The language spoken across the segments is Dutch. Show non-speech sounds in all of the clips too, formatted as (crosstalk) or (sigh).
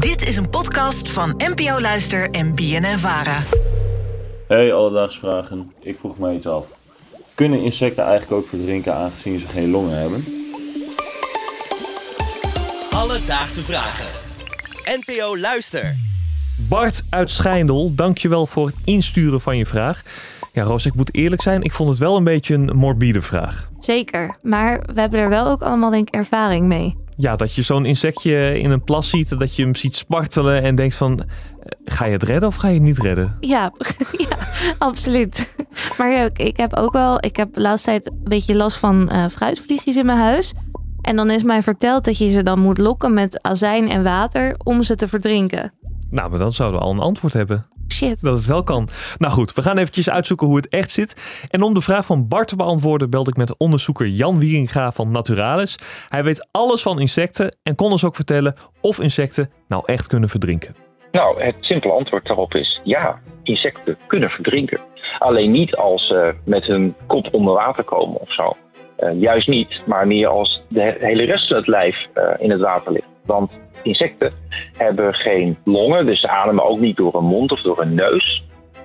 Dit is een podcast van NPO Luister en BNN Vara. Hey, alledaagse vragen. Ik vroeg me iets af. Kunnen insecten eigenlijk ook verdrinken aangezien ze geen longen hebben? Alledaagse vragen. NPO Luister. Bart uit Schijndel, dankjewel voor het insturen van je vraag. Ja, Roos, ik moet eerlijk zijn, ik vond het wel een beetje een morbide vraag. Zeker, maar we hebben er wel ook allemaal denk ik ervaring mee. Ja, dat je zo'n insectje in een plas ziet, dat je hem ziet spartelen en denkt van, eh, ga je het redden of ga je het niet redden? Ja, (laughs) ja absoluut. Maar ja, ik, ik heb ook wel, ik heb de laatste tijd een beetje last van eh fruitvliegjes in mijn huis. En dan is mij verteld dat je ze dan moet lokken met azijn en water om ze te verdrinken. Nou, maar dan zouden we al een antwoord hebben. Shit. Dat het wel kan. Nou goed, we gaan eventjes uitzoeken hoe het echt zit. En om de vraag van Bart te beantwoorden, belde ik met onderzoeker Jan Wieringa van Naturalis. Hij weet alles van insecten en kon ons ook vertellen of insecten nou echt kunnen verdrinken. Nou, het simpele antwoord daarop is ja, insecten kunnen verdrinken. Alleen niet als ze met hun kop onder water komen of zo. Eh, juist niet, maar meer als de he- hele rest van het lijf eh, in het water ligt. Want insecten hebben geen longen, dus ze ademen ook niet door een mond of door een neus.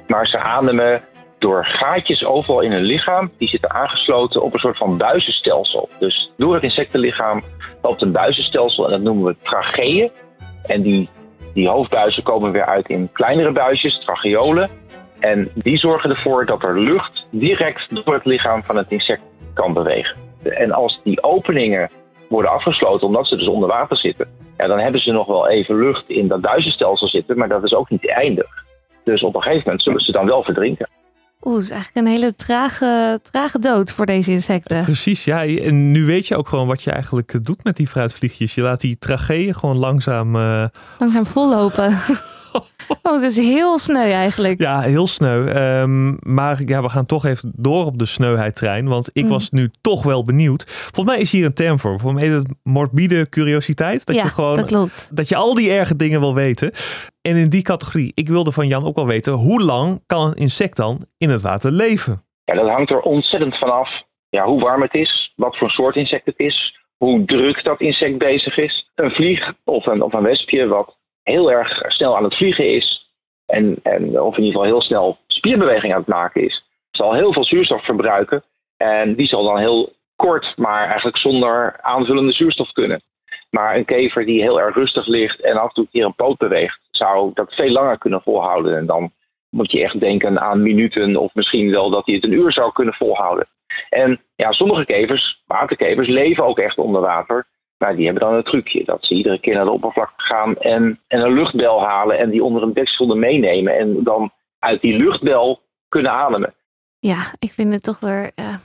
Maar ze ademen door gaatjes overal in hun lichaam. Die zitten aangesloten op een soort van buizenstelsel. Dus door het insectenlichaam loopt een buizenstelsel en dat noemen we tracheeën. En die, die hoofdbuizen komen weer uit in kleinere buisjes, tracheolen. En die zorgen ervoor dat er lucht direct door het lichaam van het insect kan bewegen. En als die openingen worden afgesloten omdat ze dus onder water zitten, ja, dan hebben ze nog wel even lucht in dat buizenstelsel zitten, maar dat is ook niet eindig. Dus op een gegeven moment zullen ze dan wel verdrinken. Oeh, het is eigenlijk een hele trage, trage dood voor deze insecten. Precies, ja. En nu weet je ook gewoon wat je eigenlijk doet met die fruitvliegjes. Je laat die tracheeën gewoon langzaam... eh, Langzaam vollopen. (laughs) Oh, dat is heel sneu eigenlijk. Ja, heel sneu. Ehm, maar ja, we gaan toch even door op de sneuheidtrein. Want ik Mm. was nu toch wel benieuwd. Volgens mij is hier een term voor. Volgens mij is het morbide curiositeit. Dat ja, je gewoon dat klopt. dat je al die erge dingen wil weten. En in die categorie, ik wilde van Jan ook wel weten, hoe lang kan een insect dan in het water leven? Ja, dat hangt er ontzettend vanaf ja, hoe warm het is, wat voor soort insect het is, hoe druk dat insect bezig is. Een vlieg of een, of een wespje wat heel erg snel aan het vliegen is en, en of in ieder geval heel snel spierbeweging aan het maken is, zal heel veel zuurstof verbruiken en die zal dan heel kort, maar eigenlijk zonder aanvullende zuurstof kunnen. Maar een kever die heel erg rustig ligt en af en toe een keer een poot beweegt, zou dat veel langer kunnen volhouden. En dan moet je echt denken aan minuten of misschien wel dat hij het een uur zou kunnen volhouden. En ja, sommige kevers, waterkevers, leven ook echt onder water. Maar die hebben dan een trucje dat ze iedere keer naar de oppervlakte gaan en, en een luchtbel halen en die onder een deksel meenemen. En dan uit die luchtbel kunnen ademen. Ja, ik vind het toch weer eh,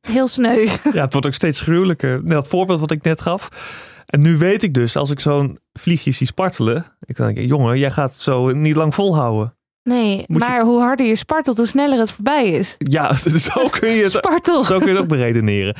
heel sneu. (laughs) Ja, het wordt ook steeds gruwelijker. Dat voorbeeld wat ik net gaf. En nu weet ik dus, als ik zo'n vliegje zie spartelen. Ik denk, jongen, jij gaat het zo niet lang volhouden. Nee, Moet je- maar hoe harder je spartelt, hoe sneller het voorbij is. Ja, (laughs) zo kun je het Spartel. Zo kun je het ook beredeneren.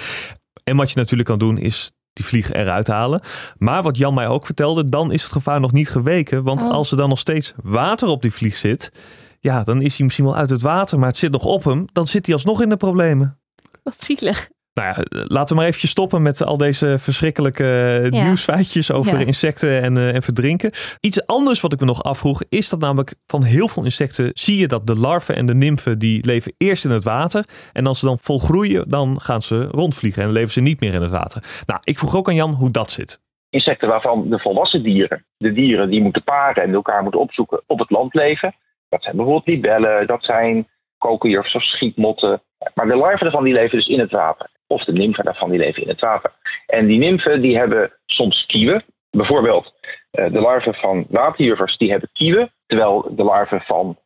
En wat je natuurlijk kan doen is die vlieg eruit halen. Maar wat Jan mij ook vertelde, dan is het gevaar nog niet geweken. Want Oh. als er dan nog steeds water op die vlieg zit, ja, dan is hij misschien wel uit het water, maar het zit nog op hem. Dan zit hij alsnog in de problemen. Wat zielig. Nou ja, laten we maar eventjes stoppen met al deze verschrikkelijke eh, Ja. nieuwsfeitjes over Ja. insecten en, eh, en verdrinken. Iets anders wat ik me nog afvroeg, is dat namelijk van heel veel insecten zie je dat de larven en de nymfen die leven eerst in het water. En als ze dan volgroeien, dan gaan ze rondvliegen en leven ze niet meer in het water. Nou, ik vroeg ook aan Jan hoe dat zit. Insecten waarvan de volwassen dieren, de dieren die moeten paren en elkaar moeten opzoeken, op het land leven. Dat zijn bijvoorbeeld libellen, dat zijn kokerjurfs of schietmotten. Maar de larven daarvan die leven dus in het water. Of de nymfen daarvan die leven in het water. En die nymfen die hebben soms kieuwen. Bijvoorbeeld eh, de larven van waterjurvers die hebben kieuwen. Terwijl de larven van,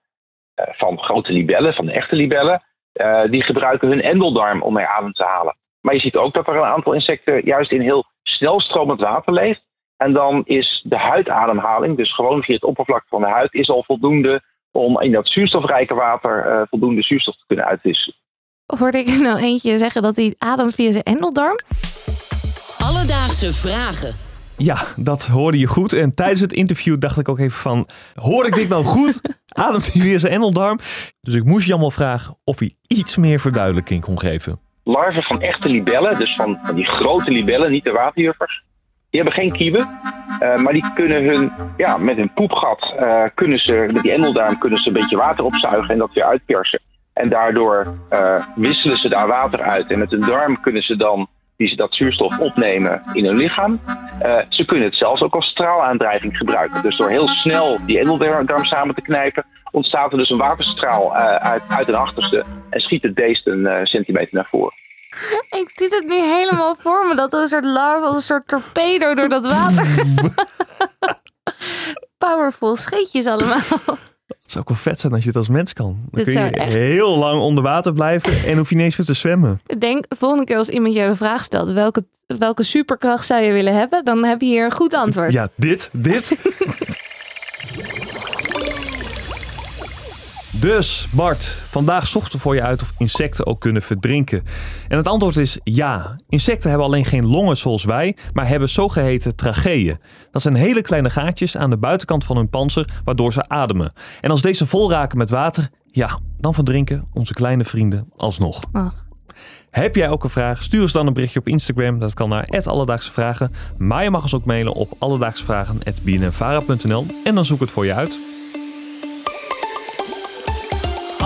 eh, van grote libellen, van de echte libellen, eh, die gebruiken hun endeldarm om er adem te halen. Maar je ziet ook dat er een aantal insecten juist in heel snelstromend water leeft. En dan is de huidademhaling, dus gewoon via het oppervlak van de huid, is al voldoende om in dat zuurstofrijke water voldoende zuurstof te kunnen uitwisselen. Hoorde ik er nou eentje zeggen dat hij ademt via zijn endeldarm? Alledaagse vragen. Ja, dat hoorde je goed. En tijdens het interview dacht ik ook even van, hoor ik dit nou goed? (laughs) Ademt hij weer zijn endeldarm? Dus ik moest Jan wel vragen of hij iets meer verduidelijking kon geven. Larven van echte libellen, dus van, van die grote libellen, niet de waterjuffers, Die hebben geen kieven, eh, maar die kunnen hun, ja, met hun poepgat, uh, kunnen ze, met die endelduim kunnen ze een beetje water opzuigen en dat weer uitpersen. En daardoor uh, wisselen ze daar water uit. En met hun darm kunnen ze dan die ze dat zuurstof opnemen in hun lichaam. Uh, ze kunnen het zelfs ook als straalaandrijving gebruiken. Dus door heel snel die endeldarm samen te knijpen, ontstaat er dus een waterstraal uh, uit, uit hun achterste en schiet het beest een uh, centimeter naar voren. Ik zie het nu helemaal voor me, dat er een soort larve als een soort torpedo door dat water. (laughs) Powerful scheetjes allemaal. Het zou ook wel vet zijn als je het als mens kan. Dan Dit kun je echt- heel lang onder water blijven en hoef je niet eens meer te zwemmen. Denk, volgende keer als iemand jou de vraag stelt, welke, welke superkracht zou je willen hebben? Dan heb je hier een goed antwoord. Ja, dit, dit. (laughs) Dus, Bart, vandaag zochten we voor je uit of insecten ook kunnen verdrinken. En het antwoord is ja. Insecten hebben alleen geen longen zoals wij, maar hebben zogeheten tracheeën. Dat zijn hele kleine gaatjes aan de buitenkant van hun panzer, waardoor ze ademen. En als deze vol raken met water, ja, dan verdrinken onze kleine vrienden alsnog. Ach. Heb jij ook een vraag? Stuur ons dan een berichtje op Instagram. Dat kan naar Alledaagse Vragen. Maar je mag ons ook mailen op alledaagsvragen.bnnvara.nl en dan zoek ik het voor je uit.